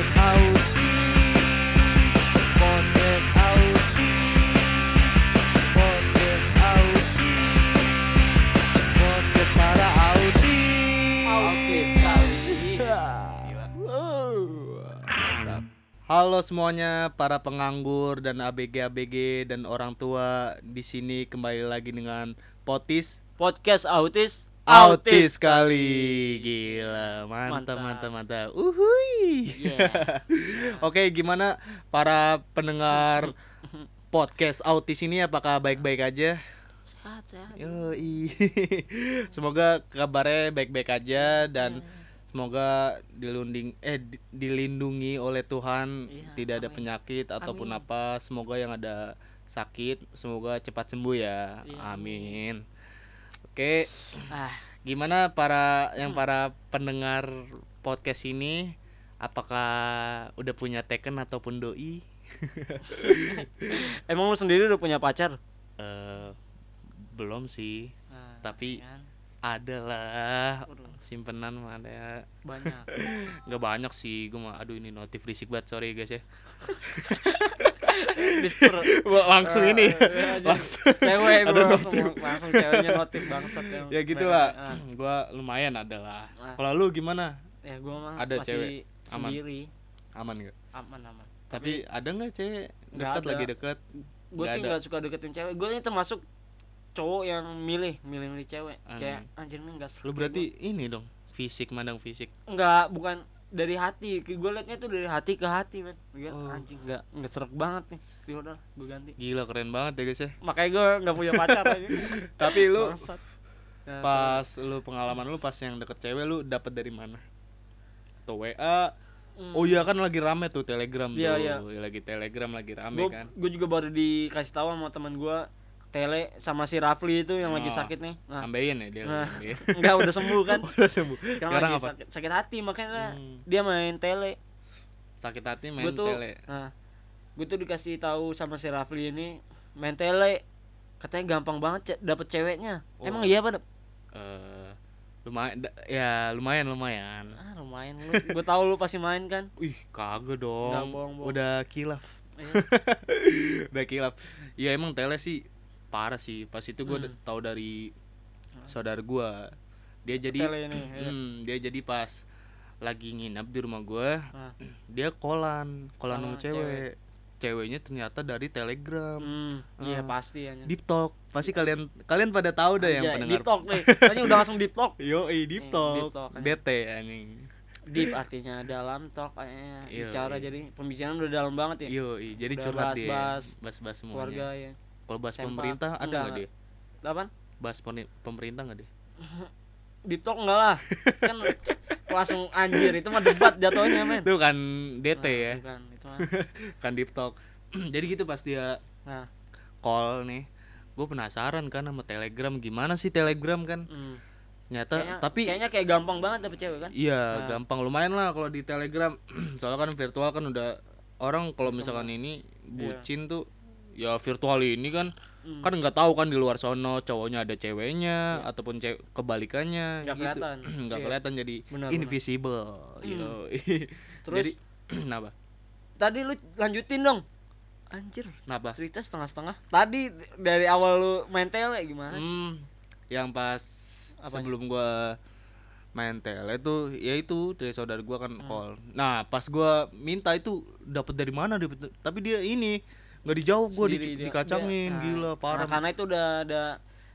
Podcast Autis Podcast Autis Podcast Autis Podcast para autis Autis kali. Mantap. Halo semuanya para penganggur dan ABG-ABG dan orang tua di sini kembali lagi dengan Potis Podcast autis. Autis kali Gila Mantap Mantap. mantap mantap Uhui Yeah. Oke gimana para pendengar podcast autis ini apakah baik-baik aja? Sehat sehat. Yoi. Semoga kabarnya baik-baik aja dan semoga dilunding eh di- dilindungi oleh Tuhan Iya, tidak ada amin. penyakit ataupun Amin. apa. Semoga yang ada sakit semoga cepat sembuh ya. Iya, amin. Oke, Ah, gimana para yang para pendengar podcast ini? Apakah udah punya teken ataupun doi? emang lu sendiri udah punya pacar? Eh belum sih, Nah, tapi kan, ada lah simpenan mah ada banyak. nggak banyak sih gue mah aduh ini notif risik banget sorry guys ya langsung Ah, ini. iya, langsung. Cewek ada langsung, notif. langsung ceweknya notif bangsat yang ya gitulah Ah. gue lumayan ada lah. Ah. kalau lu gimana? Ya gua mah Ada masih cewek. Aman. sendiri. aman nggak? Aman aman. tapi ada nggak cewek dekat lagi deket? Gue sih nggak suka deketin cewek. Gue ini termasuk cowok yang milih milih milih cewek. Aneh. kayak anjir nih nggak lu berarti ini dong fisik mandang fisik. Nggak bukan dari hati gue liatnya tuh dari hati ke hati men Gua, Oh. anjing nggak nggak serak banget nih ya udah gue ganti gila keren banget ya guys ya makanya gue nggak punya pacar aja tapi lu Bangsat. Nah, pas lu pengalaman lu pas yang deket cewek lu dapet dari mana atau WA Hmm. Oh iya kan lagi rame tuh Telegram Iya, tuh. Lagi Telegram lagi rame gue kan. gue juga baru dikasih tahu sama teman gue tele sama si Rafli itu yang lagi Oh. sakit nih nah Ambeien ya dia. Nah. ambeien. nggak udah sembuh kan Udah sembuh. sekarang, Sekarang lagi apa? sakit, sakit hati makanya Hmm. dia main tele Sakit hati main gue tuh tele. nah gue tuh dikasih tahu sama si Rafli ini main tele katanya gampang banget ce- dapet ceweknya Oh. emang iya apa Dap? Eh lumayan ya lumayan lumayan. ah lumayan lu gue tahu lu pasti main kan Wih, kagak dong. Nggak, bohong-bohong. Udah kilaf. Iya. Udah kilaf. Ya emang tele sih parah sih. Pas itu gua Hmm. tahu dari saudara gua. Dia jadi ini, iya. Hmm, dia jadi pas lagi nginap di rumah gua, Nah, dia kolan, kolan Sama cewek. Ceweknya ternyata dari Telegram. hmm, iya Ah. pasti ya Deep Talk. Pasti kalian kalian pada tahu dah yang pendengar. deep talk nih tadi udah langsung deep talk Yo, Deep Nih, Talk. Deep Talk, eh. DT anjing. deep artinya dalam talk kayaknya Iya, bicara jadi pembicaraan udah dalam banget ya Yo, jadi Udah curhat dia. bahas-bahas Bahas-bahas semuanya. keluarga ya Kalau bahas pemerintah ada Enggak, nggak dia? Apaan? Bahas pemerintah nggak dia? deep talk enggak lah kan langsung anjir itu mah debat jatuhnya men Itu kan DT Nah, ya. bukan itu mah kan Deep Talk. jadi gitu pas dia nah call nih. Gue penasaran kan sama Telegram gimana sih Telegram kan? hmm. Ternyata kayaknya, tapi kayaknya kayak gampang banget dapet cewek kan Iya, Nah. gampang lumayan lah kalau di Telegram. Soalnya kan virtual kan udah orang kalau misalkan ini bucin tuh ya virtual ini kan. Hmm. kan nggak tahu kan di luar sono cowoknya ada ceweknya ataupun ce- kebalikannya Nggak gitu. kelihatan. nggak Iya. kelihatan jadi Benar, benar. invisible Hmm. yo. Terus? jadi kenapa tadi lu lanjutin dong anjir kenapa cerita setengah-setengah tadi dari awal lu main tele gimana sih hmm, yang pas Apanya? sebelum gua main tele tuh ya itu dari saudara gua Hmm. kan call nah pas gua minta itu dapat dari mana dia tapi dia ini nggak dijawab gua di, dia- dikacangin dia- gila nah, parah nah, karena itu udah ada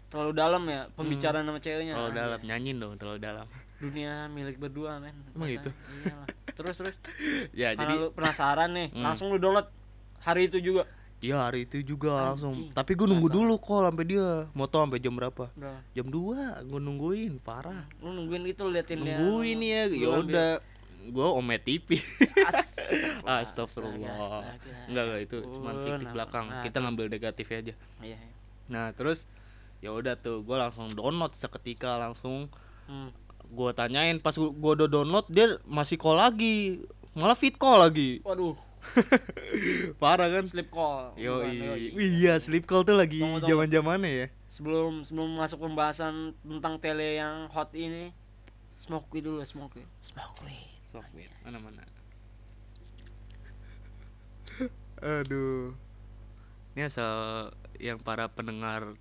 terlalu dalam ya pembicaraan sama ceweknya terlalu Anjir. dalam nyanyiin dong terlalu dalam dunia milik berdua men Emang Masa- gitu? iyalah. terus terus ya karena jadi lu penasaran nih Hmm. langsung lu download hari itu juga Iya hari itu juga langsung. Anjing, Tapi gue nunggu penasaran. dulu kok sampai dia. Mau tau sampai jam berapa? udah Jam 2 gue nungguin parah. lu nungguin itu liatin dia Nungguin ya. Lu Ya ambil- udah gue omet TV. Astagfirullah. Enggak enggak itu cuma Oh, fiktif nama- belakang. nah, Kita ngambil negatif aja. iya iya. Nah, terus ya udah tuh gue langsung download seketika langsung. Hmm. gue tanyain pas gue udah download dia masih call lagi. Malah fit call lagi. Waduh. Parah kan? Sleep call. Yo iya sleep call tuh lagi zaman zamannya ya. Sebelum sebelum masuk pembahasan tentang tele yang hot ini smoke dulu smoke smoke weed software mana mana Aduh. Ini asal yang para pendengar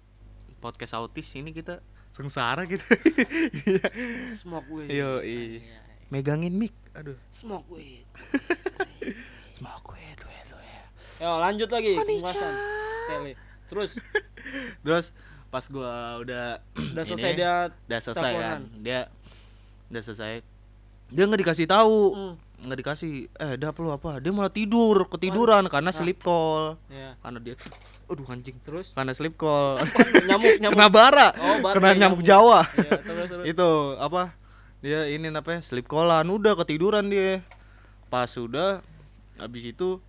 podcast autis ini kita sengsara gitu. Smoke weed. Yo, i. Megangin mic. Aduh. Smoke weed. Smoke weed, weed, weed. Yo lanjut lagi pembahasan. Terus Terus pas gua udah udah ini, selesai dia udah selesai kan. Dia udah selesai. Dia nggak dikasih tahu. Hmm. nggak dikasih eh dap lu apa? Dia malah tidur ketiduran karena sleep call. Ya. karena dia aduh anjing. Terus? Karena sleep call. Nyamuk nyamuk. kena bara. Oh, bara kena kayak nyamuk nyamuk. Jawa. Iya, terus terus. itu apa? Dia ini apa sleep callan. Udah ketiduran dia. Pas sudah habis itu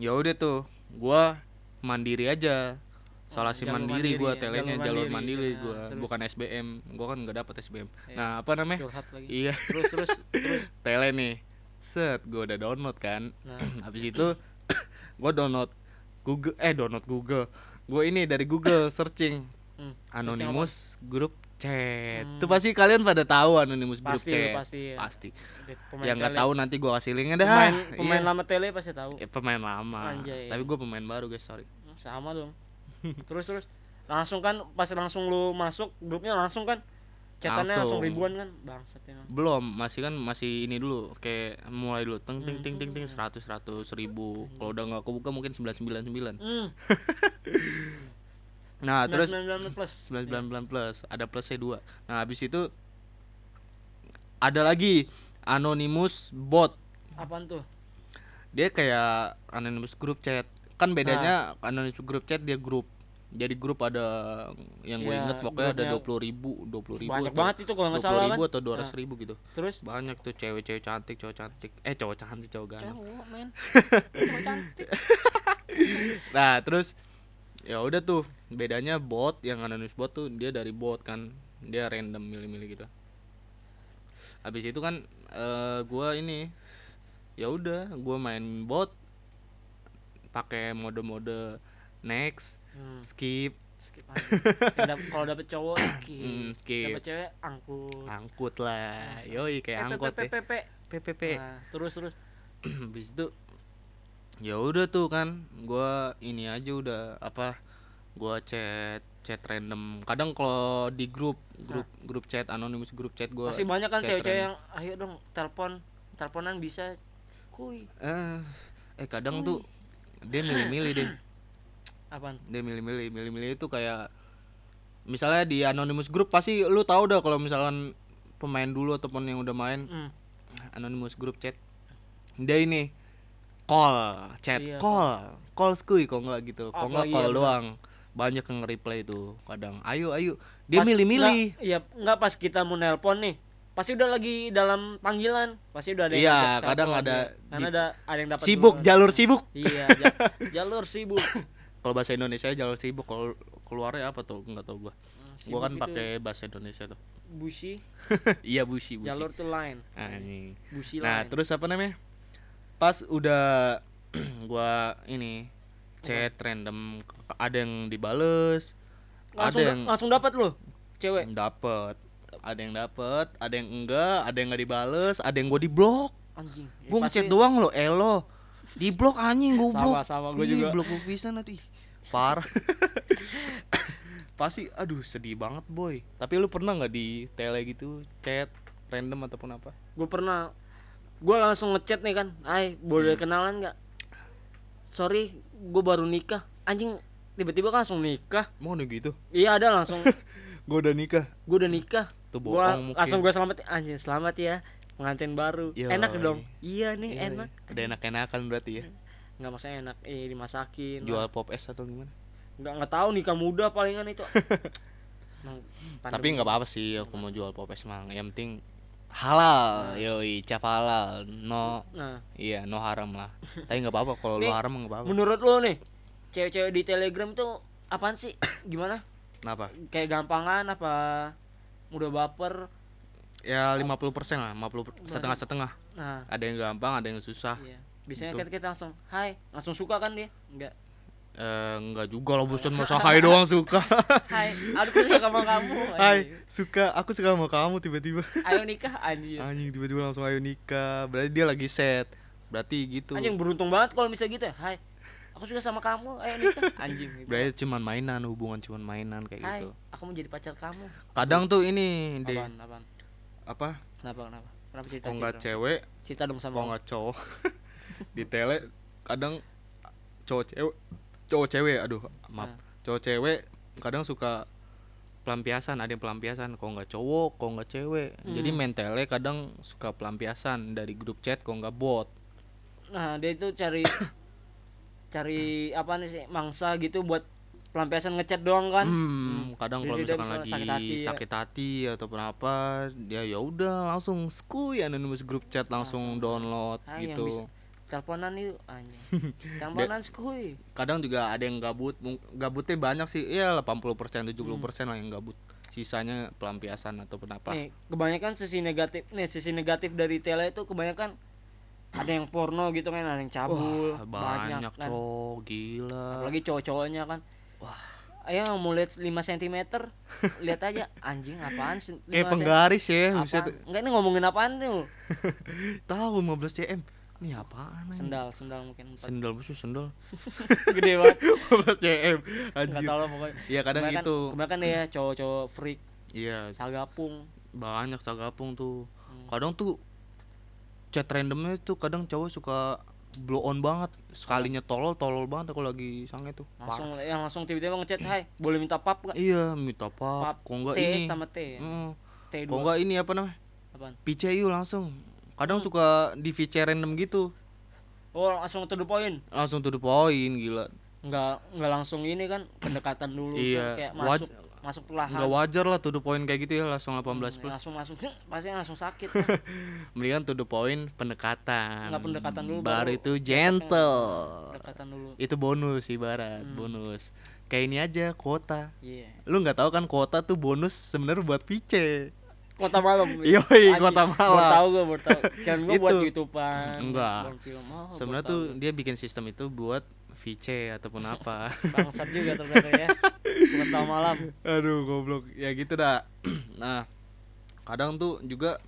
ya udah tuh gua mandiri aja solasi jalur mandiri, mandiri gua ya, telenya jalur mandiri. mandiri, Nah, gua terus? bukan SBM gua kan nggak dapet SBM Iya. nah apa namanya iya Terus terus terus. tele nih set gua udah download kan Nah. habis itu gua download Google eh download Google gua ini dari Google searching Hmm. Anonymous grup chat. Hmm. Itu pasti kalian pada tahu Anonymous grup chat. pasti. Pasti. Pemain Yang nggak tahu nanti gua kasih linknya dah. Pemain pemain Iya. lama tele pasti tahu. Eh, pemain lama. Anjay. Tapi gua pemain baru guys, sorry. Hmm, Sama dong. terus terus langsung kan pas langsung lu masuk grupnya langsung kan chatannya langsung, Langsung. ribuan kan bangsat emang. Belum, masih kan masih ini dulu, kayak mulai dulu teng ting ting ting ting 100 100 ribu. Kalau udah nggak kebuka mungkin 999. Hmm. Nah, terus 99 plus. 999 plus, ada plusnya dua. Nah, habis itu ada lagi Anonymous bot. Apaan tuh? dia kayak anonymous group chat kan bedanya anonymous group chat dia grup jadi grup ada yang gue Iya, inget pokoknya ada dua puluh ribu dua puluh ribu Banyak banget itu kalau nggak salah ribu kan. atau dua ratus ribu gitu. Terus? Banyak tuh cewek-cewek cantik cowok cantik. Eh cowok cantik cowok ganteng. Cowok men. Cowok cantik. nah terus ya udah tuh. Bedanya bot yang anonymous bot tuh dia dari bot kan. Dia random milih-milih gitu. Habis itu kan eh gua ini ya udah gua main bot pakai mode-mode next Hmm. skip aja. Kalau dapet cowok skip. Hmm, skip. Dapet cewek angkut. angkut lah yoi kayak angkut ya. PPP Nah, terus terus. habis itu ya udah tuh kan gua ini aja udah apa gua chat chat random kadang kalau di grup grup grup chat anonymous grup chat gua Masih banyak kan cewek-cewek yang ayo dong telepon. Teleponan bisa. Kuy. eh eh kadang tuh dia milih-milih deh Apaan? dia milih-milih milih-milih itu kayak misalnya di anonymous group pasti lu tahu dah kalau misalkan pemain dulu ataupun yang udah main Hmm. anonymous group chat dia ini call chat Iya, call call skuy kok nggak gitu kok nggak iya, call bener. doang banyak yang reply itu kadang ayo ayo dia milih-milih nggak- Iya, enggak pas kita mau nelpon nih. Pasti udah lagi dalam panggilan. Pasti udah ada yang Iya, ngajak kadang ada aja. Karena di- ada ada yang dapat sibuk duluan. jalur sibuk Iya, ja- jalur sibuk. kalau bahasa Indonesia jalur sibuk kalau keluarnya apa tuh nggak tahu gua Hmm, gua kan sibuk itu pakai bahasa Indonesia tuh busi, iya busi busi jalur tuh line. Anjing. Busi Nah, line. terus apa namanya? Pas udah gua ini chat random ada yang dibales, langsung ada yang langsung dapat lo cewek. dapet, ada yang dapet, ada yang enggak, ada yang nggak dibales, ada yang gua di blok. Anjing. Ya, Gua ngechat doang lo, elo. Di blok anjing gua blok. Sama-sama, gua juga. blok gua bisa nanti. Parah. Pasti aduh sedih banget boy. Tapi lu pernah nggak di tele gitu chat random ataupun apa? Gue pernah gue langsung ngechat nih kan. Ay, boleh Hmm. kenalan nggak? Sorry, gue baru nikah. Anjing tiba-tiba kan langsung nikah. Mau nih gitu? Iya ada langsung. Gua udah nikah. gue udah nikah. Tuh Gua bohong mungkin. langsung gue selamat anjing selamat ya pengantin baru. Yoi. Enak dong. Iya nih Iya, enak. Ada enak-enakan berarti ya. Nggak maksudnya enak. Eh dimasakin. Jual pop es atau gimana? Nggak nggak tahu nikah muda palingan itu. Tapi nggak apa-apa sih aku mau jual pop es mang. Yang penting halal, yoi, cap halal. No, Nah, iya, no haram lah. Tapi nggak apa-apa kalau lu Nih, haram nggak apa-apa. menurut lo nih, cewek-cewek di Telegram tuh apaan sih? Gimana? Kenapa? Kayak gampangan apa mudah baper? Ya 50% lah, 50 setengah-setengah. Nah, Ada yang gampang, ada yang susah. iya. Biasanya Gitu. kita, kita langsung, "Hai," langsung suka kan dia? Enggak. Eh enggak juga lah bosan masa hai doang suka. Hai, aku suka sama kamu. Hai, suka. Aku suka sama kamu tiba-tiba. Ayo nikah anjing. Anjing tiba-tiba langsung ayo nikah. Berarti dia lagi set. Berarti gitu. Anjing beruntung banget kalau bisa gitu ya. Hai. aku suka sama kamu ayo nikah anjing gitu berarti cuman mainan hubungan cuman mainan kayak hai gitu aku mau jadi pacar kamu kadang tuh ini deh apaan apaan apa kenapa kenapa kenapa cerita kok nggak cewek cerita dong sama kok nggak cowok di tele kadang cowok cewek cowok cewek aduh maaf Nah. cowok cewek kadang suka pelampiasan ada yang pelampiasan kok nggak cowok kok nggak cewek jadi Hmm. main tele kadang suka pelampiasan dari grup chat kok nggak bot nah dia itu cari cari apa nih sih mangsa gitu buat pelampiasan ngechat doang kan Hmm, kadang Jadi kalau misalkan lagi sakit hati sakit hati, ya. ataupun apa, dia ya udah langsung skuy anonymous group chat langsung, download Ah, gitu. Teleponan yuk anjing teleponan skuy Kadang juga ada yang gabut, gabutnya banyak sih. Iya 80% 70% lah yang gabut. Sisanya pelampiasan ataupun apa. nih kebanyakan sisi negatif nih sisi negatif dari tele itu kebanyakan ada yang porno gitu kan ada yang cabul Wah, banyak, kan cowok, gila. apalagi cowok-cowoknya kan wah ayo mau lihat 5 cm lihat aja anjing apaan Kayak 5 penggaris ya, bisa apaan? enggak ini ngomongin apaan tuh tahu 15 cm. Ini apaan? sendal sendal mungkin. Sendal musuh sendal. gede banget 15 cm. nggak Anjir. tahu lah pokoknya Iya, kadang Kebanyakan- gitu. kebanyakan ya cowok-cowok freak Iya, sagapung banyak sagapung tuh Hmm. kadang tuh chat randomnya tuh kadang cowok suka blow on banget sekalinya tolol tolol banget aku lagi sange tuh Parah. langsung yang langsung tiba-tiba ngechat hai boleh minta pap nggak iya minta pap pap kok enggak ini sama T Mm. T kok enggak ini apa namanya apaan PCU langsung kadang Hmm. suka di VC random gitu. Oh langsung to the point? Langsung to the point gila. Nggak nggak langsung ini kan pendekatan dulu Iya, kan, kayak waj- masuk masuk perlahan. nggak wajar lah to the point kayak gitu ya langsung 18 Hmm, plus. Langsung masuk pasti langsung sakit kan. mendingan to the point pendekatan. Nggak pendekatan dulu, baru baru itu gentle. pendekatan dulu. Itu bonus ibarat Hmm. bonus. Kayak ini aja kuota. Iya. Lu nggak tahu kan kuota tuh bonus sebenarnya buat VC kota malam. Anjing, Kota baru Malam. tahu gue baru tahu. Kan gue buat youtubean. Enggak. sebenarnya tuh dia bikin sistem itu buat VC ataupun apa. Bangsat juga ternyata ya. Kota malam. Aduh goblok. Ya gitu dah. Nah kadang tuh juga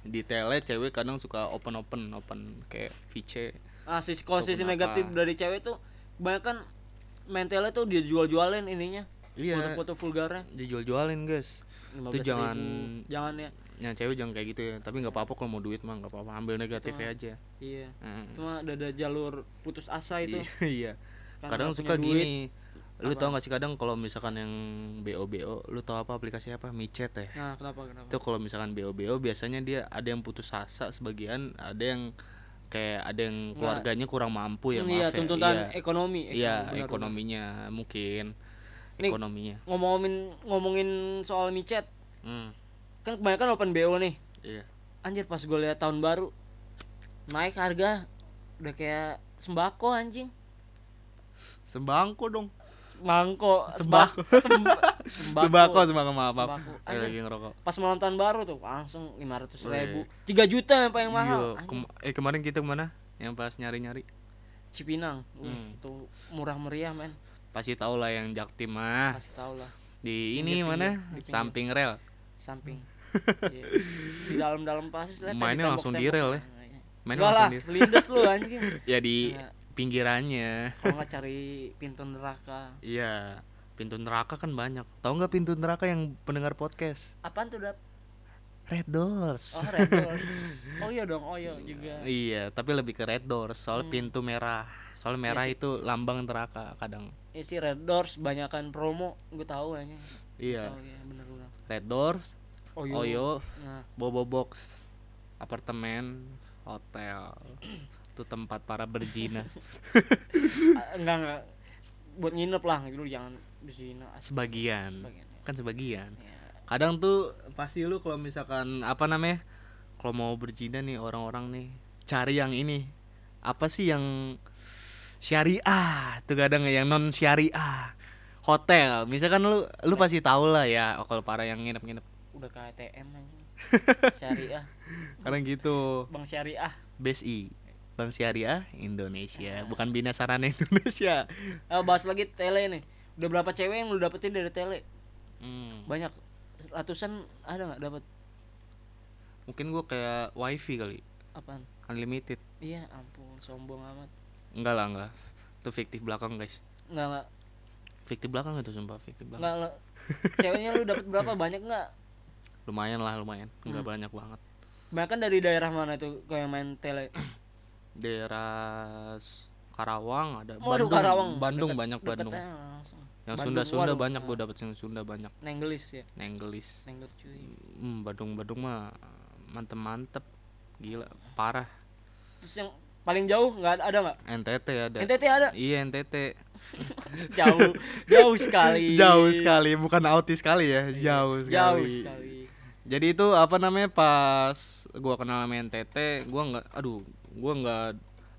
di tele cewek kadang suka open open open kayak VC ah sisi kalau sisi Ataupun negatif apa. dari cewek tuh kebanyakan mentalnya tuh dia jual-jualin ininya. Iya. Foto-foto vulgarnya. Dijual-jualin guys 15.000. jangan- jangan ya. yang cewek jangan kayak gitu ya. Tapi nggak apa-apa kalau mau duit mah nggak apa-apa. Ambil negatifnya aja. iya. Mm. cuma ada, ada jalur putus asa itu. Iya Karena kadang suka duit. gini lu Apa? tau gak sih kadang kalau misalkan yang BO BO lu tau apa aplikasi apa? Micet ya? Nah kenapa kenapa? Itu kalau misalkan BO BO biasanya dia ada yang putus asa sebagian ada yang kayak ada yang keluarganya kurang mampu ya Hmm, maaf iya ya. tuntutan iya, ekonomi. Iya benar-benar. ekonominya mungkin Nih, ekonominya. ngomongin ngomongin soal micet hmm, kan kebanyakan open BO nih. Iya. Anjir pas gue lihat tahun baru naik harga udah kayak sembako anjing. Sembangko dong. Mangko Sembako. semba- sembako sembako maaf maaf. Sembako. Saya Anjing, lagi ngerokok. pas malam tahun baru tuh langsung lima ratus ribu. Tiga juta yang paling mahal. Iya, anjing. kem- eh kemarin kita ke mana? Yang pas nyari nyari Cipinang Hmm. itu murah meriah men pasti tau lah yang jaktim mah pasti tau lah di Pinggir, ini mana pinggir, di pinggir. samping rel samping Iya. di dalam-dalam pasti lihat Mainnya langsung di rel ya? Mainnya Enggak lah, langsung lindes lu anjing. ya di Nggak. pinggirannya Kalau nggak cari pintu neraka. iya pintu neraka kan banyak tahu nggak pintu neraka yang pendengar podcast Apaan tuh, Dap? red doors Oh, Red Doors. Oh iya dong, oh iya juga. iya tapi lebih ke red doors soal Hmm. pintu merah soal merah sih. itu lambang neraka kadang Ini sih Red Doors banyakan promo, gue tahu aja. iya Oh iya, bener bener. red doors Oyo. oyo Nah, bobo box apartemen hotel itu tempat para berzina ah, enggak enggak buat nginep lah gitu jangan asik sebagian sebagian. kan sebagian Ya. kadang tuh pasti lu kalau misalkan apa namanya kalau mau berzina nih orang-orang nih cari yang ini apa sih yang syariah tuh kadang yang non syariah. Hotel misalkan lu lu pasti tahu lah ya kalau para yang nginep-nginep. Udah ke ATM aja. Syariah, kadang gitu. Bang Syariah. BSI Bank Syariah Indonesia. Bukan Bina Sarana Indonesia. Eh, bahas lagi tele nih. Udah berapa cewek yang lu dapetin dari tele? Hmm, Banyak. Ratusan ada nggak dapat mungkin gua kayak wifi kali. Apaan? unlimited. Iya, ampun, sombong amat. Enggak lah enggak Itu fiktif belakang guys. nggak nggak Fiktif belakang itu sumpah fiktif belakang. nggak lo ceweknya lu dapat berapa banyak nggak Lumayan lah lumayan. Enggak Hmm. banyak banget. bahkan dari daerah mana tuh kau yang main tele Daerah Karawang ada Waduh, Bandung. Karawang. Bandung Deket- banyak Bandung. Yang Bandung, Sunda-Sunda waduh. banyak gua dapet yang Sunda banyak. Nenggelis ya Nenggelis. Nenggelis cuy Hmm, Bandung Bandung mah mantep-mantep. Gila, parah. terus yang paling jauh nggak ada nggak NTT ada. NTT ada Iya NTT. jauh jauh sekali Jauh sekali, bukan autis sekali ya. Jauh sekali. Iya. jauh sekali Jadi itu apa namanya pas gua kenal sama NTT, gua nggak aduh, gua nggak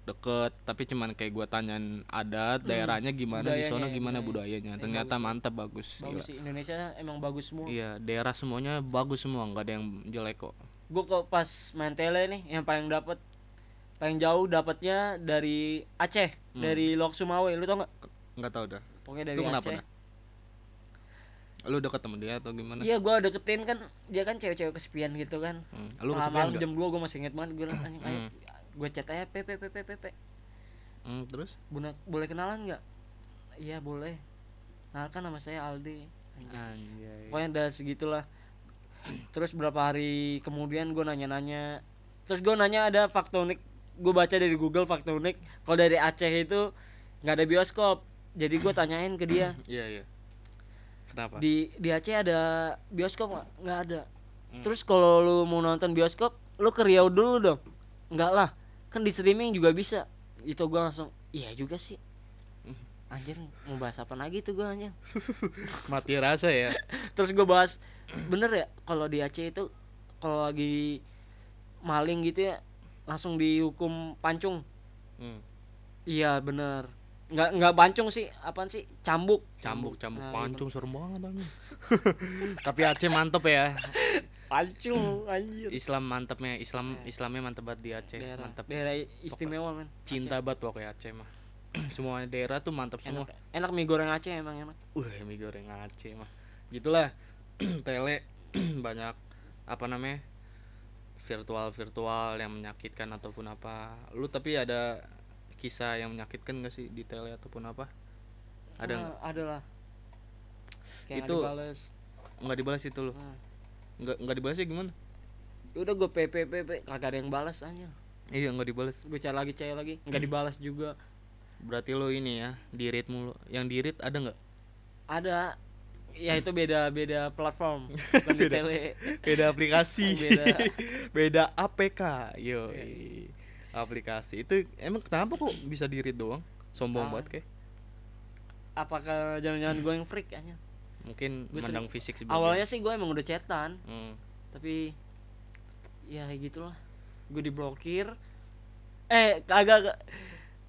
deket tapi cuman kayak gua tanyain adat daerahnya gimana di Hmm. Sana gimana budaya. budayanya. Ternyata mantap bagus. bagus Gila. sih Indonesia emang bagus semua Iya, daerah semuanya bagus semua, nggak ada yang jelek kok. gue kok pas main tele nih yang paling dapat paling jauh dapatnya dari Aceh Hmm. dari Lok Sumawe lu tau nggak Nggak tahu dah. pokoknya dari Itu kenapa Aceh dah? Lu deket sama dia atau gimana? iya gue deketin kan dia kan cewek-cewek kesepian gitu kan Hmm. Lu kesepian malam jam 2 gue masih inget banget gue bilang anjing ayo Hmm. gue chat aja pepe pepe pepe Hmm, terus? Buna, boleh kenalan nggak iya boleh kenalkan nama saya Aldi Anjing. Anjay. pokoknya udah segitulah terus berapa hari kemudian gue nanya-nanya terus gue nanya ada fakta unik gue baca dari Google fakta unik kalau dari Aceh itu nggak ada bioskop. Jadi gue tanyain ke dia. Iya, iya. Kenapa? di di Aceh ada bioskop nggak? Nggak ada. Hmm. terus kalau lu mau nonton bioskop lu ke Riau dulu dong. Nggak lah. Kan di streaming juga bisa. Itu gue langsung iya juga sih. Anjir mau bahas apa lagi tuh gue anjir? Mati rasa ya. terus gue bahas bener ya kalau di Aceh itu kalau lagi maling gitu ya langsung dihukum pancung Hmm. iya bener nggak nggak pancung sih apaan sih cambuk Cambuk, cambuk, Nah, pancung serem banget. Tapi Aceh mantep ya. pancung anjir Islam mantepnya, Islam Islamnya mantep banget di Aceh, daerah mantep. daerah istimewa men Cinta banget pokoknya Aceh mah. Semua daerah tuh mantep enak semua. enak mie goreng Aceh emang enak Wah, mie goreng Aceh mah. Gitulah. Tele banyak apa namanya? Virtual virtual yang menyakitkan ataupun apa. Lu tapi ada kisah yang menyakitkan gak sih di tele ataupun apa? Ada? Nah, ada lah kayak Itu- Nggak dibalas itu lu? nah, Nggak nggak dibalasnya gimana? udah gue pp pp kagak ada yang balas anjir Iya nggak dibalas. gue cari lagi cari lagi nggak dibalas juga Berarti lo ini ya di read mulu. Yang di read ada nggak? ada ya itu beda beda platform bukan Beda. tele Beda aplikasi. Beda. Beda APK. Yo. Aplikasi itu emang kenapa kok bisa di read doang? Sombong Ah. banget kayak. apakah jangan-jangan gue yang freak aja Mungkin Gua mandang sering- fisik sebagai. awalnya sih gue emang udah chatan Hmm. tapi ya gitulah gue diblokir eh kagak kagak.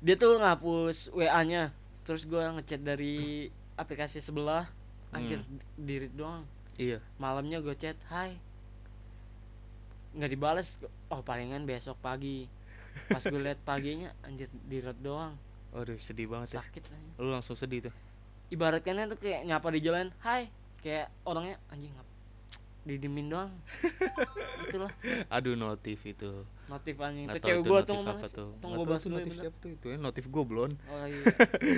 dia tuh ngapus wa nya terus gue ngechat dari aplikasi sebelah anjir diri doang Iya. malamnya gue chat hai nggak dibales oh palingan besok pagi pas gue liat paginya anjir di red doang Aduh sedih banget ya. sakit aja. Lu langsung sedih tuh. ibaratkannya tuh kayak nyapa di jalan hai kayak orangnya anjing ngap didimin doang itulah Aduh notif itu. notif anjing Nggak itu cewek gua notif tuh apa ngomong tuh. tahu bahas tuh notif siapa tuh itu ya notif goblon. oh iya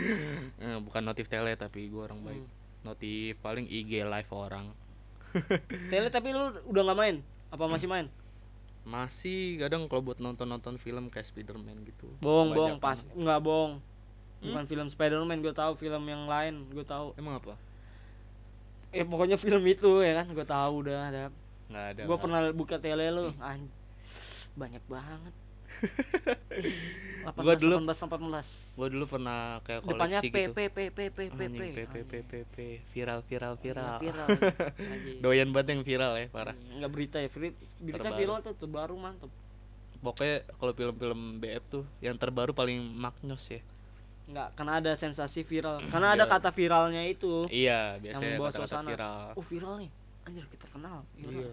Eh, bukan notif tele tapi gua orang baik. Hmm. Notif paling IG live orang. tele tapi lu udah nggak main? Apa masih main? Masih kadang kalau buat nonton-nonton film kayak Spiderman gitu. bohong bohong pas nggak bohong. Bukan film Spiderman gue tahu film yang lain gue tahu. Emang apa? ya pokoknya film itu ya kan? Gue tahu udah ada. Nggak ada. gue pernah buka tele lu. An- banyak banget Gua dulu- 18 18 Gua dulu pernah kayak depannya koleksi P gitu. P P P P P P P P P P P viral viral viral. viral anjing. Doyan banget yang viral ya parah. nggak berita ya berita viral tuh terbaru mantep Pokoknya kalau film-film BF tuh yang terbaru paling maknyos ya. nggak karena ada sensasi viral karena ada Iya. kata viralnya itu Iya, biasanya membawa kata-kata suasana. viral. oh viral nih anjir kita kenal viral. Iya.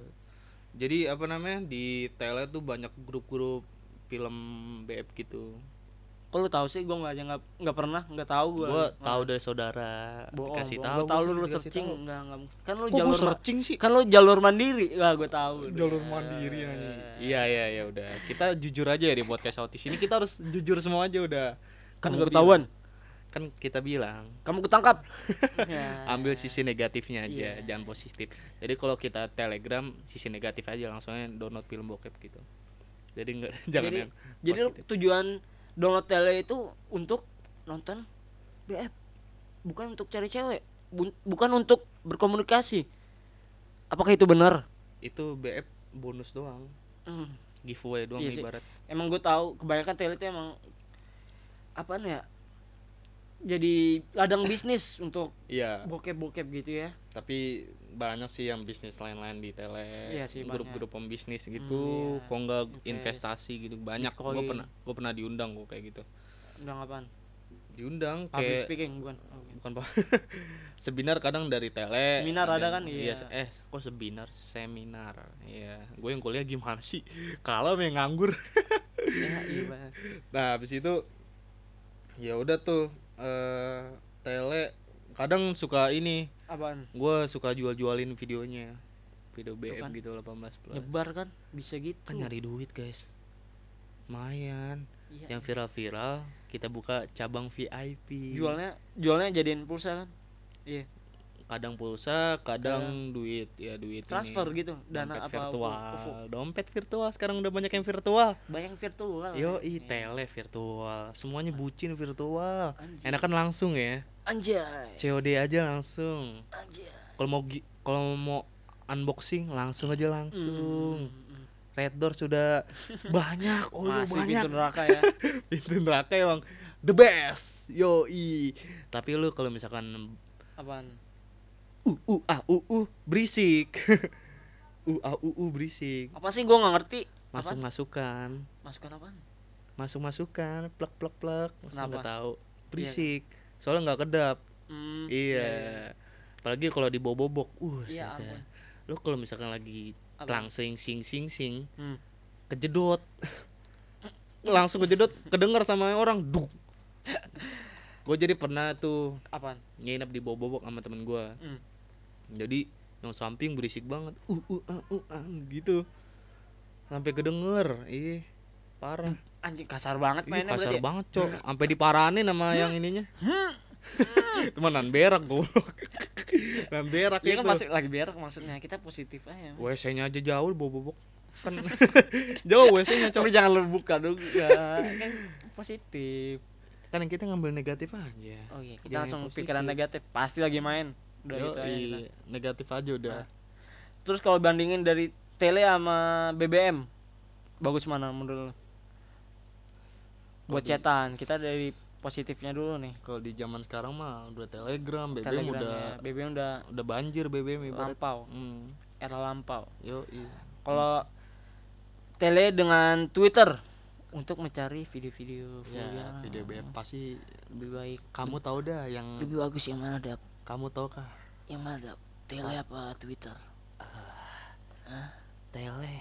Jadi apa namanya di tele tuh banyak grup-grup film BF gitu. kok lu tahu sih gue nggak aja nggak nggak pernah nggak tahu gue Gua tahu dari saudara bohong dikasih tahu. Gua tahu lu, lu searching nggak nggak kan lu Kok jalur searching sih? kan lu jalur mandiri nggak gue tahu Jalur mandiri anjing. Iya iya ya udah. Kita jujur aja ya di podcast Autis ini kita harus jujur semua aja udah. kan nggak ketahuan kan kita bilang kamu ketangkap Ya. ambil sisi negatifnya aja Iya. jangan positif jadi kalau kita telegram sisi negatif aja langsungnya download film bokep gitu jadi enggak jangan jadi yang jadi positif. tujuan download tele itu untuk nonton BF bukan untuk cari cewek Bu- bukan untuk berkomunikasi apakah itu benar itu BF bonus doang Hmm. giveaway doang Iya sih. ibarat emang gue tahu kebanyakan tele itu emang apa ya jadi ladang bisnis untuk iya. bokep-bokep gitu ya. Tapi banyak sih yang bisnis lain-lain di tele Iya sih, grup-grup pembisnis gitu. iya. kok enggak Invest. investasi gitu banyak. Gue pernah gue pernah diundang kok kayak gitu. Udah apaan? Diundang public kayak speaking bukan? Oh, bukan pak. Seminar kadang dari tele. Seminar ada kan? Iya. se- eh kok seminar? Seminar. Iya. Gue yang kuliah gimana sih? Kalau yang nganggur. Ya, iya Bang. nah habis itu ya udah tuh eh tele kadang suka ini. Apaan? Gue suka jual-jualin videonya. Video BM kan. gitu 18 plus. Nyebar kan? Bisa gitu. Kan nyari duit guys. Lumayan. Iya. yang viral-viral kita buka cabang VIP jualnya jualnya jadiin pulsa kan? Iya kadang pulsa kadang duit. Ya duit ini. transfer gitu dana dompet apa virtual. OVO. dompet virtual sekarang udah banyak yang virtual. Banyak virtual. Yo Iya. tele virtual. Semuanya bucin virtual. Anjir. enakan langsung ya. Anjay. COD aja langsung. Anjay. Kalau mau kalau mau unboxing langsung aja langsung. Hmm. Red Door sudah banyak. Oh masih banyak. pintu neraka ya. Pintu neraka emang the best. Yo tapi lu kalau misalkan apaan uh uh ah uh uh berisik. Uh ah uh uh berisik. Apa sih? Gua nggak ngerti. Masuk Apaan? masukan masukan apaan? Masuk masukan plek plek plek. Masa nggak tahu? Berisik. Soalnya nggak kedap. Hmm, iya. apalagi kalau di bobok uh Iya, dah. lu kalau misalkan lagi Apa? telangsing sing sing sing Hmm. kejedot. Langsung kejedot kedengar sama orang duk. Gue jadi pernah tuh apaan? nginep di bobok sama temen gue Hmm. Jadi yang samping berisik banget. Uh uh ah, uh ah, gitu. Sampai kedenger. Ih parah. Anjing kasar banget mainnya kasar berarti ya? banget cok. Sampai diparanin sama yang ininya. Teman nan berak goblok. Nan berak itu kan masih lagi berak maksudnya. Kita positif aja wc nya aja jauh bobok kan. Jauh wc nya cok. Jangan lu buka dulu ya. kan positif. kan kita ngambil negatif aja. Oh iya, kita Jangan langsung positif. pikiran negatif. Pasti lagi main. Udah itu aja kita. negatif aja udah Nah. Terus kalau bandingin dari tele sama BBM, bagus mana menurut lu? Buat cetan, kita dari positifnya dulu nih. kalau di zaman sekarang mah udah telegram BBM Telegram udah ya. BBM udah udah banjir BBM ibarat lampau, hmm. era lampau. yo Kalau tele dengan Twitter untuk mencari video-video ya video BF pasti lebih baik. kamu tahu dah yang Lebih bagus yang mana, Dap? Kamu tahu kah Yang mana, Dap? Tele apa Twitter? tele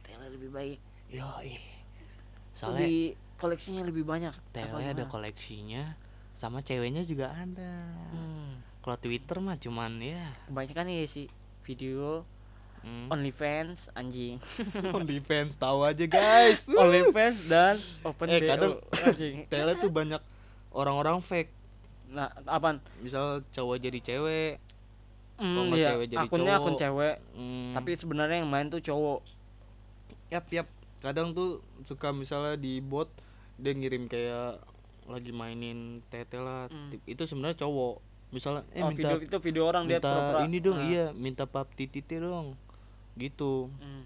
Tele lebih baik. yo soalnya lebih koleksinya lebih banyak. tele ada koleksinya sama ceweknya juga ada Hmm. kalau Twitter mah cuman ya Kebanyakan nih sih video hmm. OnlyFans anjing. OnlyFans tahu aja guys OnlyFans dan Open Eh, BO, kadang- anjing. tele tuh banyak orang-orang fake Nah, apaan? misal cowok jadi cewek nggak iya, cewek jadi akunnya akun cowok. cewek, hmm, tapi sebenarnya yang main tuh cowok. yap yap kadang tuh suka misalnya di bot dia ngirim kayak lagi mainin tete lah. Tip- itu sebenarnya cowok misalnya eh oh, minta video itu video orang dia minta pura-pura. ini dong Nah, iya minta pap titite dong gitu hmm.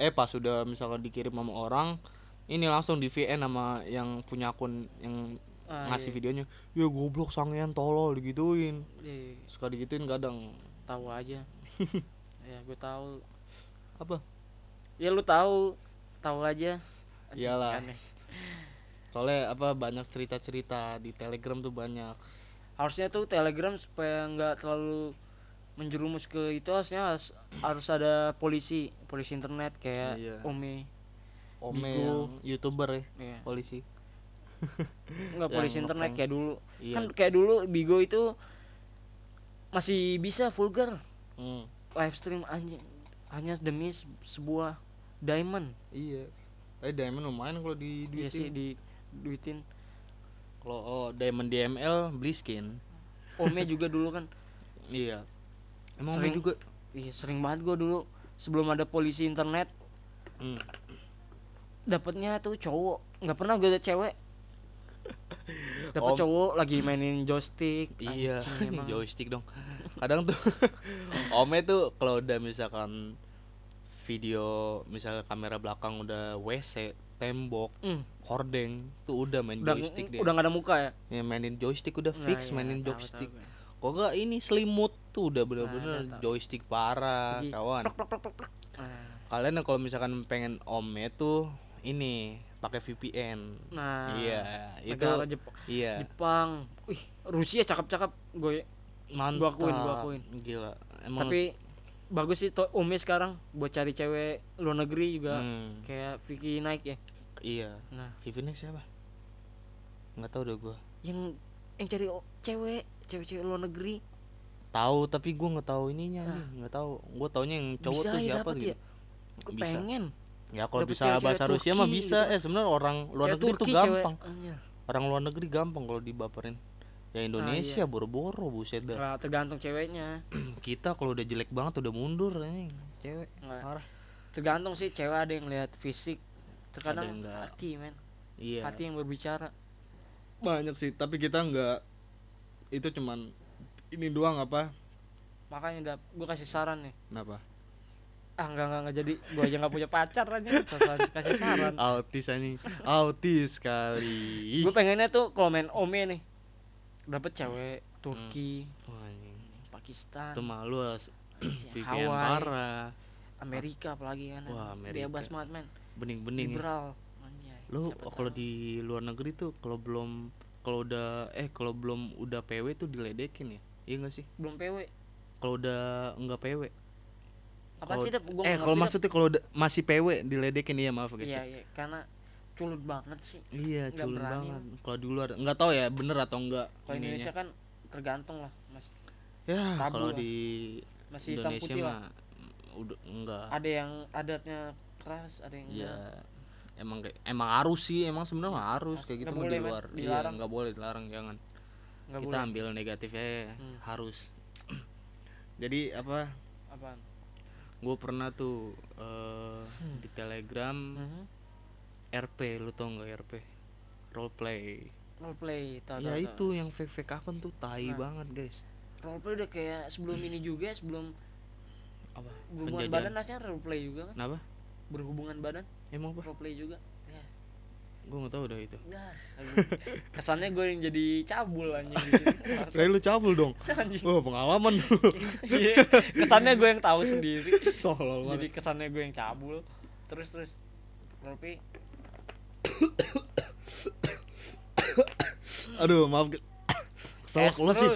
eh pas sudah misalkan dikirim sama orang ini langsung di VN sama yang punya akun yang Ah, ngasih iya. videonya ya goblok sangean tolol digituin Iya, suka digituin kadang tahu aja. ya, gue tahu. apa Ya lu tahu, tahu aja. Anjing, Iyalah. aneh. soalnya apa banyak cerita-cerita di Telegram tuh banyak harusnya tuh telegram supaya nggak terlalu menjerumus ke itu harusnya harus, harus ada polisi polisi internet kayak Iya. Ome Ome Bigo. yang youtuber ya ya. polisi nggak Yang polisi internet kayak dulu. Iya. Kan kayak dulu Bigo itu masih bisa vulgar. Hmm, live stream anjing. Hanya demi se- sebuah diamond. Iya. Tapi diamond lumayan kalau di Iya sih duitin di duitin. Kalau oh, Diamond DML beli skin. Ome juga dulu kan. Iya. Emang Sering- Ome juga. iya sering banget gua dulu. Sebelum ada polisi internet. Hmm. dapatnya tuh cowok. Nggak pernah gue ada cewek dapat cowok lagi mainin joystick Iya, Anjing, emang. joystick dong. Kadang tuh Ome tuh kalau udah misalkan video misalnya kamera belakang udah WC, tembok, Hmm, hordeng tuh udah main udah joystick dia. udah nggak ada muka ya Ya, mainin joystick udah Nah, fix iya, mainin tahu, joystick. tahu gue. Kok gak ini selimut tuh udah bener-bener Nah, tahu. joystick parah, Lagi kawan. plek, plek, plek. Nah, Kalian kalau misalkan pengen Ome tuh ini pakai VPN. nah iya, itu negara Jepang iya. Jepang wih Rusia cakep-cakep gue Mantap. akuin, gua akuin. Gila. Emang tapi bagus sih to Ome sekarang buat cari cewek luar negeri juga Hmm, kayak Vicky Naik ya iya. nah Vivian siapa? Nggak tahu deh gua. yang yang cari cewek cewek-cewek luar negeri Tahu tapi gua nggak tahu ininya Nah. nih, nggak tahu. Gua taunya yang cowok Bisa tuh ya siapa gitu. ya? gue pengen Ya kalau bisa cewek-cewek bahasa Rusia mah Turki bisa. gitu. Eh sebenarnya orang luar Cewek negeri tuh Turki, cewek- gampang. Anjir. Orang luar negeri gampang kalau dibaperin. Ya Indonesia iya. boro-boro buset dah. Nggak tergantung ceweknya Kita kalau udah jelek banget udah mundur ini cewek. Parah. tergantung sih cewek ada yang lihat fisik terkadang hati men Iya. hati yang berbicara banyak sih, tapi kita nggak itu cuman ini doang apa? makanya udah gue kasih saran nih Kenapa? Ah enggak enggak, enggak jadi gue aja nggak punya pacar aja Sosok kasih saran Autis anjing. Autis sekali. gue pengennya tuh kalau main ome nih dapet cewek Turki Wah, anjing. Pakistan Itu malu VPN Hawaii, parah. Amerika apalagi kan Wah, Amerika. bebas banget men Bening-bening liberal Lu kalau di luar negeri tuh kalau belum kalau udah eh kalau belum udah PW tuh diledekin ya. Iya gak sih? belum PW Kalau udah enggak PW. Apa sih? Gua eh kalau maksudnya kalau masih PW diledekin iya maaf guys. iya ya. iya karena culut banget sih Iya, Nggak culun berani banget. Kalau di luar nggak tahu ya bener atau enggak. kalau. Indonesia kan tergantung lah mas ya kalau di masih hitam Indonesia putih lah mah udah enggak. ada yang adatnya keras ada yang Iya. enggak. Emang kayak emang harus sih, emang sebenarnya mah harus kayak gitu mah di luar. Iya, nggak boleh dilarang jangan. nggak Kita boleh ambil negatifnya ya, Hmm. harus. Jadi apa? apaan Gue pernah tuh eh, Hmm. di Telegram Mhm. RP, lu tau nggak RP? Roleplay. roleplay tahu Ya tahu, itu yang fake fake akun tuh tai Nah. banget guys. roleplay udah kayak sebelum ini juga sebelum Apa? berhubungan Penjajahan. badan aslinya roleplay juga kan Kenapa? berhubungan badan Emang apa? roleplay juga ya Gue nggak tahu udah itu. Nah, kesannya gue yang jadi cabul anjing Saya lu cabul dong. Anjing. Wah pengalaman. Iya, kesannya gue yang tahu sendiri. Tolol jadi kesannya gue yang cabul. Terus terus. Roleplay Aduh maaf es lu sih.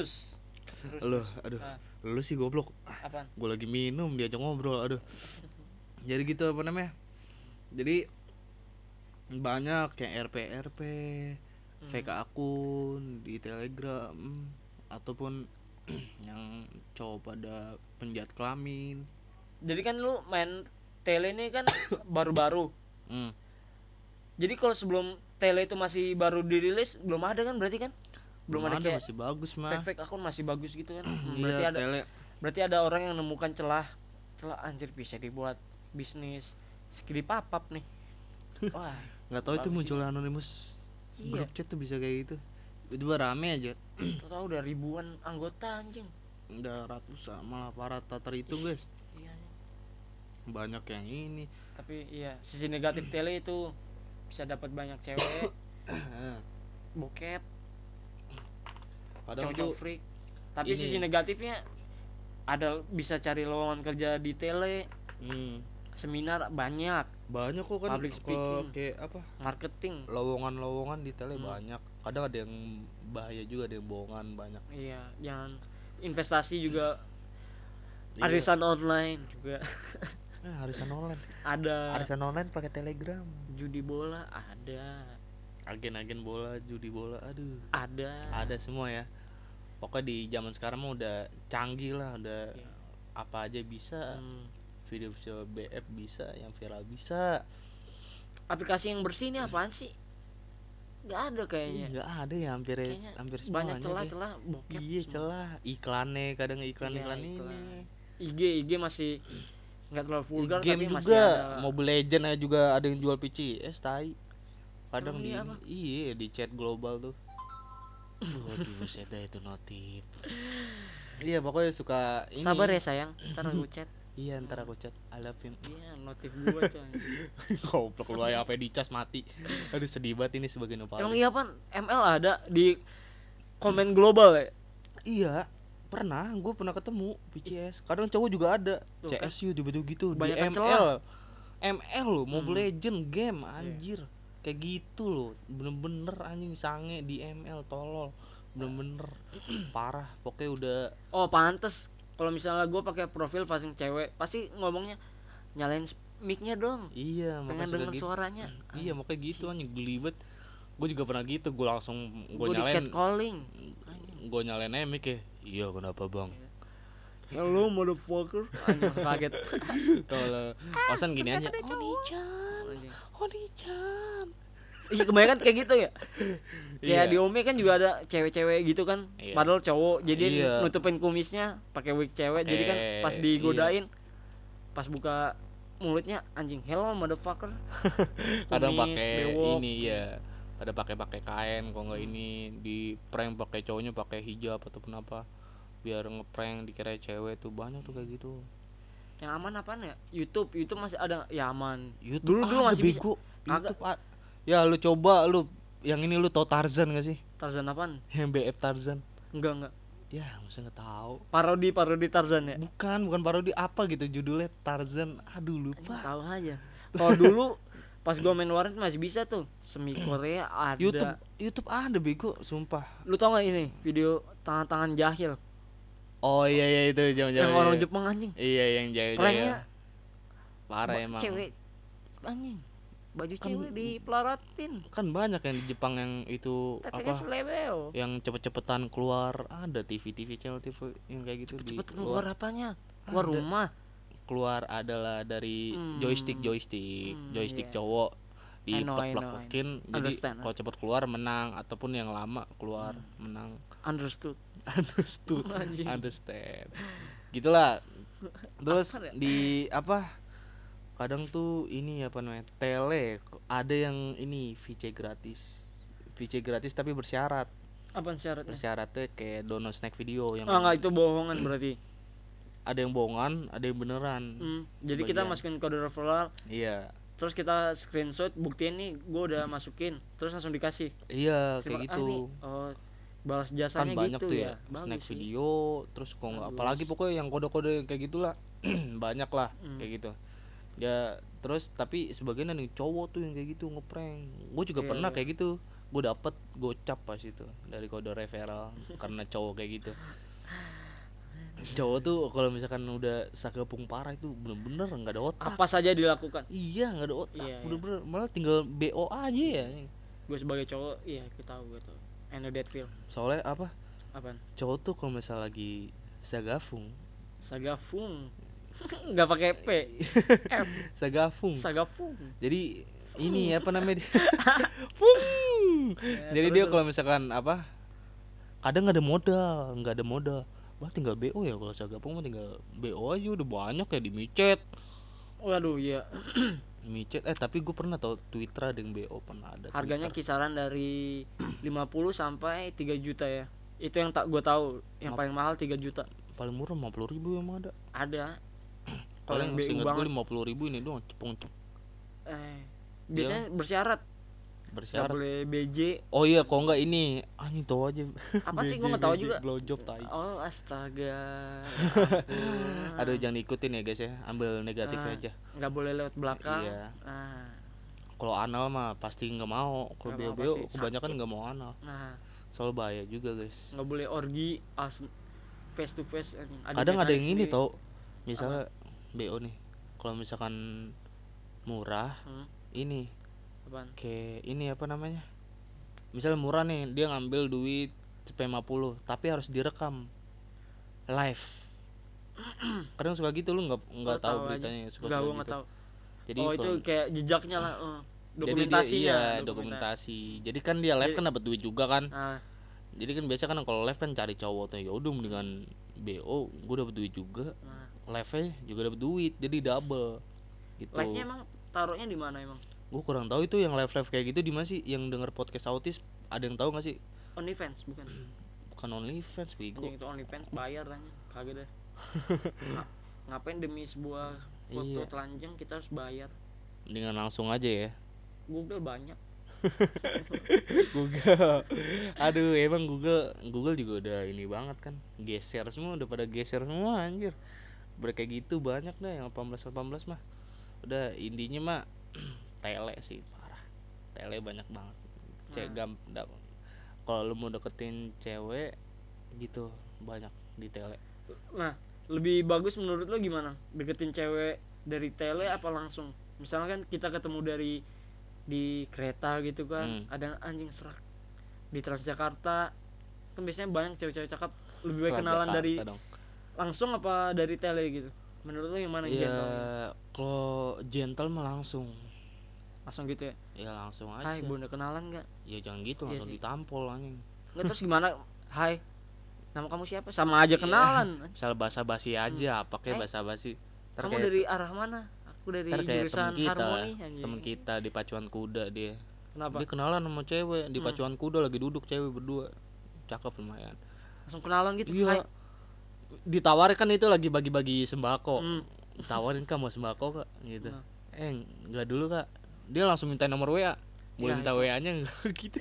Lu, aduh. Ah. Lu sih goblok. Apaan? Gue lagi minum diajak ngobrol. Aduh. Jadi gitu apa namanya? Jadi banyak yang RP RP Hmm. fake akun di Telegram ataupun yang cowok pada penjahat kelamin. Jadi kan lu main tele ini kan baru-baru. Hmm. Jadi kalau sebelum tele itu masih baru dirilis belum ada kan berarti kan? Belum, ada, kayak masih bagus mah. fake fake akun masih bagus gitu kan? Hmm, Iya, berarti ada tele. berarti ada orang yang nemukan celah celah anjir bisa dibuat bisnis skidi papap nih. Wah, nggak tahu itu muncul anonimus Iya. grup chat tuh bisa kayak gitu tiba rame aja tahu udah ribuan anggota anjing. udah ratusan malah para tak terhitung guys Iya. anjing. banyak yang ini Tapi iya, sisi negatif tele itu bisa dapat banyak cewek, bokep, padahal cowok tuh freak. Tapi ini- sisi negatifnya ada bisa cari lowongan kerja di tele, hmm, seminar banyak, banyak kok kan Public speaking. kayak apa? Marketing. lowongan-lowongan di tele Hmm. banyak. Kadang ada yang bahaya juga ada yang bohongan banyak. Iya, jangan. Investasi juga Iya. arisan online juga. Eh, arisan online. Ada. Arisan online pakai telegram. Judi bola ada. Agen-agen bola judi bola aduh. Ada. Ada semua ya. Pokoknya di zaman sekarang mah udah canggih lah udah Iya. apa aja bisa. Hmm. Video video BF bisa yang viral bisa. Aplikasi yang bersih ini apaan sih? Nggak ada kayaknya. Nggak ada ya hampir Kayaknya hampir banyak semuanya deh. celah-celah bokep iya celah. Iklannya kadang iklan iklan Iya, ini. iklan. IG IG masih nggak terlalu vulgar game tapi masih juga. ada. Mobile Legend aja juga ada yang jual PCS tai. Kadang Emang di iya ini- apa? iya di chat global tuh. Waduh dah itu notif. Iya pokoknya suka ini. Sabar ya sayang. Ntar aku chat iya ntar aku chat. I love him. Iya notif gua tuh anjing. goblok lu aja apa dicas mati. Aduh sedih banget ini sebagai emang nopal iya pan ML ada di komen global ya? Iya pernah gue pernah ketemu PCS kadang cowok juga ada Tuh kan. CSU tiba-tiba gitu di ML celah. ML lo Mobile Hmm. Legend game anjir. Kayak gitu loh bener-bener anjing sange di ML tolol. Bener-bener parah pokoknya udah oh pantes kalau misalnya gua pakai profil facing cewek pasti ngomongnya nyalain mic-nya dong. Iya pengen denger gitu. suaranya. Iya makanya gitu anjing. gelibet. Gue juga pernah gitu gue langsung gue gue nyalain catcalling. Gue nyalain aja mic ya iya kenapa bang? Hello motherfucker. Anjing kaget. Kalau pasan gini aja. Oni-chan. Oni-chan iya kebanyakan kayak gitu ya. Kayak Iya. di Ome kan juga ada cewek-cewek gitu kan. Iya. padahal cowok jadi Iya. nutupin kumisnya pakai wig cewek. Jadi kan Eh, pas digodain pas buka mulutnya anjing hello motherfucker. Kadang pakai ini ya pada pakai pakai kain kalau nggak ini di prank pakai cowoknya pakai hijab ataupun apa biar ngeprank dikira cewek tuh banyak tuh kayak gitu. Yang aman apaan ya? YouTube YouTube masih ada ya aman. YouTube dulu dulu ada masih bisa. Kagak. YouTube ya lu coba lu yang ini lu tau Tarzan gak sih? Tarzan apaan? Yang BF Tarzan. Enggak enggak. Ya masa nggak tahu parodi parodi Tarzan ya? Bukan bukan parodi apa gitu judulnya Tarzan. Aduh lupa. Tahu aja. Kalau dulu pas gua main warnet masih bisa tuh. Semi Korea ada. YouTube YouTube ada bego sumpah. Lu tau gak ini video tangan-tangan jahil? Oh iya iya itu jam jam yang orang Jepang anjing. Iya yang jahil pranknya parah emang. cewek anjing baju Kan- cewek dipelaratin kan banyak yang di Jepang yang itu teteknya apa selebeo yang cepet-cepetan keluar. Ada TV TV channel TV yang kayak gitu di cepet keluar. keluar apanya? Keluar Ada. rumah. Keluar adalah dari Hmm. joystick joystick. Hmm, joystick iya. cowok I know, I know, I diplek-plekin jadi kalau cepet keluar menang. Ataupun yang lama keluar Hmm. menang. Understood. Understood. Understand. Gitulah. Terus Apa ya? di apa kadang tuh ini apa namanya tele ada yang ini VC gratis. VC gratis tapi bersyarat. Apa syaratnya? Bersyaratnya kayak download snack video yang ah nggak itu bohongan berarti. Ada yang bohongan ada yang beneran. Hmm, jadi kita masukin kode referral iya. terus kita screenshot buktiin nih gue udah masukin terus langsung dikasih. Iya kayak ah, gitu. nih, oh balas kan jasanya banyak gitu tuh ya, ya, snack sih. video terus kok nggak apalagi pokoknya yang kode-kode kayak gitulah. Banyak lah Hmm. kayak gitu ya terus tapi sebagian yang cowok tuh yang kayak gitu ngeprank. Gue juga Iya, pernah iya. kayak gitu. Gue dapet gocap pas itu dari kode referral karena cowok kayak gitu. Cowok tuh kalau misalkan udah sakepung parah itu bener-bener nggak ada otak. Apa saja dilakukan? Iya nggak ada otak Iya, iya. bener-bener. Malah tinggal bo aja ya. Gue sebagai cowok iya gue tahu gue tahu. I know that feel soalnya apa? Apaan? Cowok tuh kalau misalnya lagi sagafung sagafung nggak pakai p. F sagafung. Sagafung. Jadi ini apa namanya dia? Fung. jadi terus, dia kalau misalkan apa kadang nggak ada modal nggak ada modal. Wah tinggal bo ya kalau sagapung mah tinggal bo aja udah banyak ya di micet. Waduh iya. Micet eh tapi gue pernah tau twitter ada yang bo pernah ada harganya Twitter. kisaran dari 50 sampai 3 juta ya. Itu yang tak gue tahu yang Map- paling mahal 3 juta. Paling murah lima puluh ribu emang ada. Ada paling BU gue banget. lima puluh ribu ini doang cepung cep eh biasanya bersyarat. Nggak bersyarat boleh BJ oh iya kok nggak ini anjing tau aja. Apa sih? BJ, Gua nggak tahu BJ, juga. blowjob tai. Oh astaga. Aduh jangan diikutin ya guys ya. Ambil negatif Ah. aja. nggak boleh lewat belakang. Iya. nah kalau anal mah pasti nggak mau. Kalau beo beo kebanyakan nggak mau anal. Nah. Soal bahaya juga guys. Nggak boleh orgi as face to face anjing. kadang ada yang ini tau. Misalnya bo nih. Kalau misalkan murah Hmm, ini. Apaan? kayak ini apa namanya? Misalnya murah nih dia ngambil duit 50 tapi harus direkam live. Kadang suka gitu lu nggak nggak Oh, tahu aja. beritanya suka Nggak, suka nggak gitu. tahu. Jadi oh itu kayak jejaknya lah eh. jadi dia dokumentasinya iya dokumenta- dokumentasi. Jadi kan dia live Jadi- kan dapat duit juga kan. Nah jadi kan biasa kan kalau live kan cari cowok tuh ya udah mendingan bo gue dapat duit juga. Nah live nya juga dapat duit jadi double gitu. Live nya emang taruhnya di mana emang? Gue kurang tahu itu yang live live kayak gitu di mana sih? Yang denger podcast autis ada yang tahu gak sih? OnlyFans bukan? Bukan OnlyFans bego. Anjing itu OnlyFans bayar tanya kagak deh. Nga- ngapain demi sebuah foto Iya. telanjang kita harus bayar. Mendingan langsung aja ya. Google banyak. Google. Aduh emang Google Google juga udah ini banget kan. Geser semua udah pada geser semua anjir Udah kayak gitu banyak dah yang 18 18 mah. Udah intinya mah tele sih parah. Tele banyak banget. Cek gam da- kalau lu mau deketin cewek gitu banyak di tele. Nah lebih bagus menurut lo gimana? Deketin cewek dari tele apa langsung? Misalnya kan kita ketemu dari di kereta gitu kan Hmm. ada anjing serak di Transjakarta. Kan biasanya banyak cewek-cewek cakep. Lebih baik kenalan Jakarta dari dong. Langsung apa dari tele gitu menurut lo yang mana yang Iya, gentle kalau gentle mah langsung. langsung gitu ya Ya langsung aja. hai bunda kenalan nggak Ya jangan gitu Iya langsung sih. ditampol anjing. nggak terus gimana hai nama kamu siapa sama aja Iya. kenalan Misal basa-basi aja, apa kayak Eh, basa-basi. Ntar kamu kayak- dari arah mana aku dari jurusan temen kita, harmoni anjing temen kita di pacuan kuda dia. kenapa Dia kenalan sama cewek di Hmm. pacuan kuda lagi duduk cewek berdua. Cakep lumayan. langsung kenalan gitu Iya. Hai Ditawarin kan itu lagi bagi-bagi sembako. Hmm. Tawarin kak mau sembako kak gitu. Nah. Eh enggak dulu kak. Dia langsung minta nomor WA. Boleh Ya, minta itu. WA-nya enggak gitu.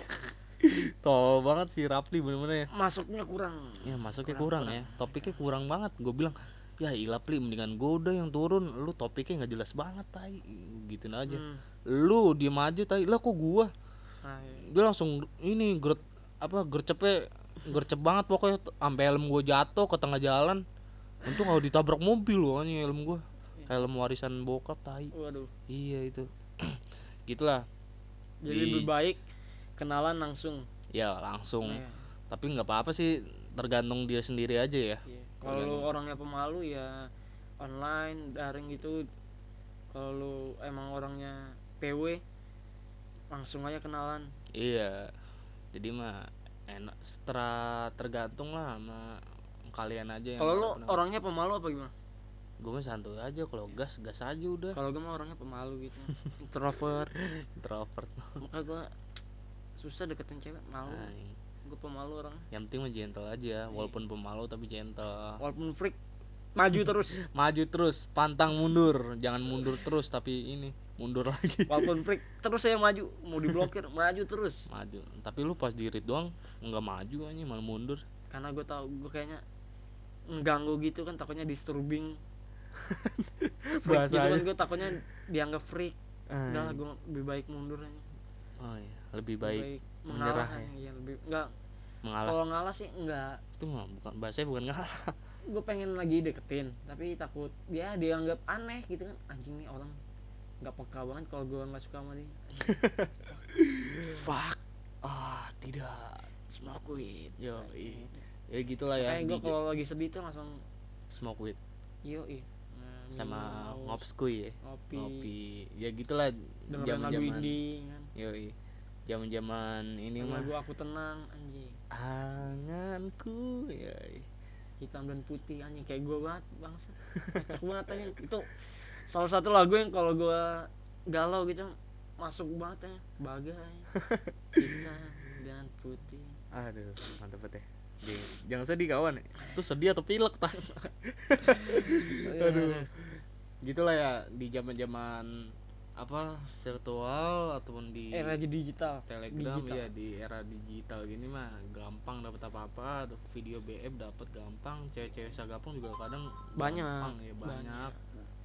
Tol banget si Rapli bener-bener ya. masuknya kurang Ya masuknya Kurang- kurang, ya. Topiknya kurang banget. Gue bilang, ya ilah Pli mendingan gue udah yang turun. Lu topiknya nggak jelas banget tai. Gituin aja. Hmm. Lu diem aja tai. Lah kok gua? Nah, iya. Dia langsung ini geret apa gercepnya gercep banget pokoknya sampai helm gue jatuh ke tengah jalan. Untung kalau ditabrak mobil loh anjing helm gue. Helm warisan bokap tai. waduh Iya itu. Gitulah. jadi Di- lebih baik kenalan langsung Ya langsung. Iya. Tapi nggak apa-apa sih tergantung dia sendiri aja ya. Iya. kalau orangnya pemalu ya online daring gitu kalau emang orangnya PW langsung aja kenalan Iya. Jadi mah enak setelah tergantung lah sama kalian aja yang kalau mana- orangnya pemalu apa gimana? Gue mah santuy aja kalau gas gas aja udah. Kalau gue mah orangnya pemalu gitu. Introvert. Introvert. Makanya gue susah deketin cewek malu. Nah, gue pemalu orang. Yang penting mah gentle aja walaupun pemalu tapi gentle. Walaupun freak maju terus. Maju terus pantang mundur. Jangan mundur terus tapi ini mundur lagi. Walaupun freak terus saya maju mau diblokir maju terus. Maju. Tapi lu pas di read doang nggak maju aja malah mundur. Karena gue tau gue kayaknya mengganggu gitu kan takutnya disturbing. Freak gitu kan gue takutnya dianggap freak. Ah, udah lah gue lebih baik mundur aja. Oh iya lebih Lebih baik mengalah menyerah ya. ya lebih enggak mengalah. Kalau ngalah sih enggak itu mah bukan bahasanya bukan ngalah. Gue pengen lagi deketin tapi takut dia dianggap aneh gitu kan. Anjing nih orang nggak peka banget kalau gue nggak suka sama dia. Fuck. Ah tidak. Smoke weed yo ya gitulah ya kayak gue kalau lagi sedih tuh langsung smoke weed. Yo ih sama ngopi ngopskuy ya ngopi ngopi ya gitulah zaman zaman kan yoi zaman zaman ini mah lagu aku tenang anjing anganku ya hitam dan putih anjing kayak gue banget bangsa cocok banget anjing itu salah satu lagu yang kalau gue galau gitu masuk banget ya bagai hitam dan putih. Aduh mantep banget ya. Gengs. jangan sedih kawan. Itu sedih atau pilek tah aduh. Gitulah ya di zaman zaman apa virtual ataupun di era digital. Telegram digital. ya di era digital gini mah gampang dapat apa apa ada video BF dapat gampang cewek-cewek sagapung juga kadang Banyak, gampang ya banyak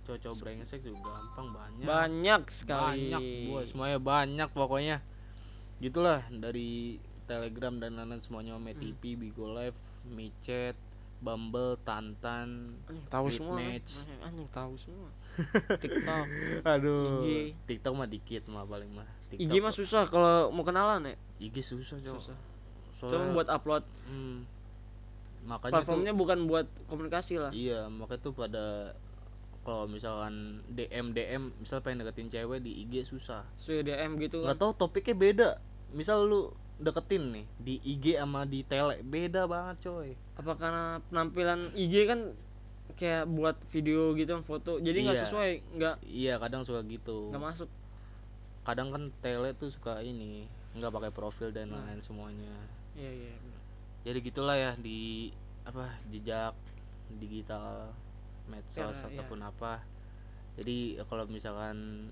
cowok brengsek juga gampang banyak. Banyak sekali. Banyak bos semuanya banyak pokoknya. Gitulah dari telegram dan lain-lain semuanya Hmm. MeTV, Bigo Live, Micet, Bumble, Tantan, tahu semua. Match. Anjing- tahu semua. TikTok aduh IG. TikTok mah dikit mah paling mah TikTok IG mah susah kalau mau kenalan ya? IG susah cowok susah. Soalnya buat upload. Hmm, makanya platformnya bukan buat komunikasi lah. Tuh iya makanya tuh pada kalau misalkan DM DM misal pengen deketin cewek di IG susah. Suy DM gitu kan. tahu topiknya beda. Misal lu deketin nih di IG sama di tele beda banget coy. Apa karena penampilan IG kan kayak buat video gitu kan foto jadi nggak Iya. sesuai nggak iya kadang suka gitu. nggak masuk. Kadang kan tele tuh suka ini nggak pakai profil dan Nah. lain semuanya. Iya iya jadi gitulah ya di apa jejak digital medsos iya. ataupun apa. Jadi kalau misalkan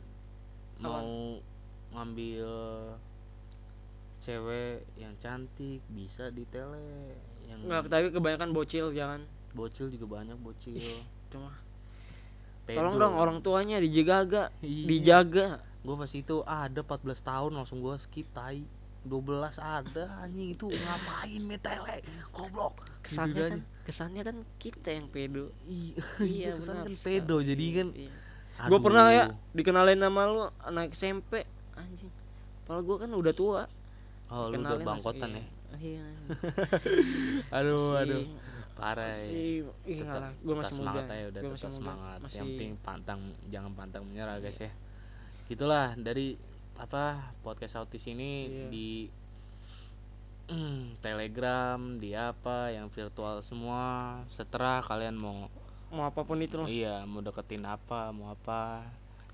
mau ngambil cewek yang cantik bisa di tele yang nggak tapi kebanyakan bocil jangan bocil juga banyak bocil. Cuma Pedo. tolong dong orang tuanya dijaga Iya. dijaga. Gue pas itu ada 14 tahun langsung gue skip tai. 12 ada anjing itu ngapain main tele? Goblok kesannya kan kesannya kan kita yang pedo Iya, iya kesannya benar kan pedo jadi kan gue aduh. pernah ya dikenalin nama lu anak SMP anjing padahal gue kan udah tua Oh, lu udah Kenalin bangkotan ya. masih- iya Aduh, Masih- aduh. Parah. ya. masih iya Tetap- gue tetap masih muda semangat aja udah Gua tetap semangat. masih Yang penting pantang jangan pantang menyerah guys ya. Gitulah dari apa podcast autis ini Iya. di mm, Telegram, di apa yang virtual semua. Seterah kalian mau mau apa pun itu lah iya, mau deketin apa, mau apa.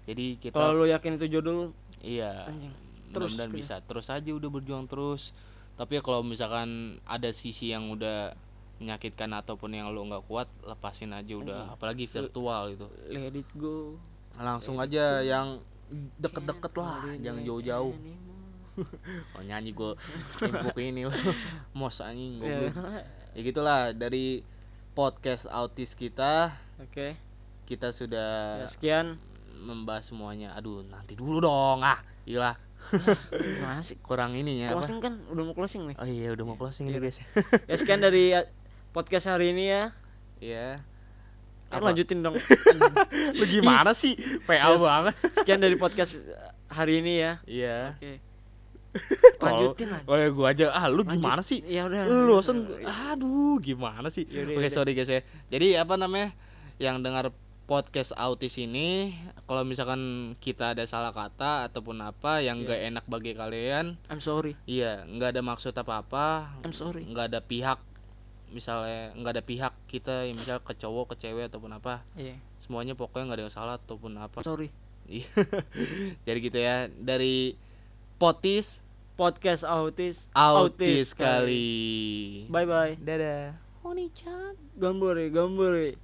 Jadi kita kalau lu yakin itu jodoh lu iya. anjing. Terus mudah-mudahan gitu. bisa terus aja udah berjuang terus. Tapi ya kalau misalkan ada sisi yang udah menyakitkan ataupun yang lu nggak kuat lepasin aja udah. Apalagi virtual gitu let it go. Langsung aja yang deket-deket lah jangan jauh-jauh. oh nyanyi gue impuk ini loh mos anjing Iya. goblok ya gitulah dari podcast autis kita oke kita sudah ya, sekian membahas semuanya aduh nanti dulu dong ah gila gimana sih kurang ininya apa closing kan udah mau closing nih oh iya udah mau closing ini guys ya sekian dari uh, podcast hari ini ya Iya. Eh, Apa? lanjutin dong Lu gimana sih? PA Yes. banget. sekian dari podcast hari ini ya Iya. oke Tol. lanjutin lah Oh ya gua aja. Ah, lu Lanjut. gimana sih? ya udah Lu bosen aduh, gimana sih? Yaudah, Oke, yaudah. sorry guys ya. Jadi apa namanya? Yang dengar podcast autis ini kalau misalkan kita ada salah kata ataupun apa yang Iya. gak enak bagi kalian, I'm sorry iya, nggak ada maksud apa-apa, I'm sorry nggak ada pihak misalnya nggak ada pihak kita yang misal ke cowok ke cewek ataupun apa iya semuanya pokoknya nggak ada yang salah ataupun apa sorry Iya. Jadi gitu ya dari Potis podcast autis autis kali. bye bye Dadah. gambore gambore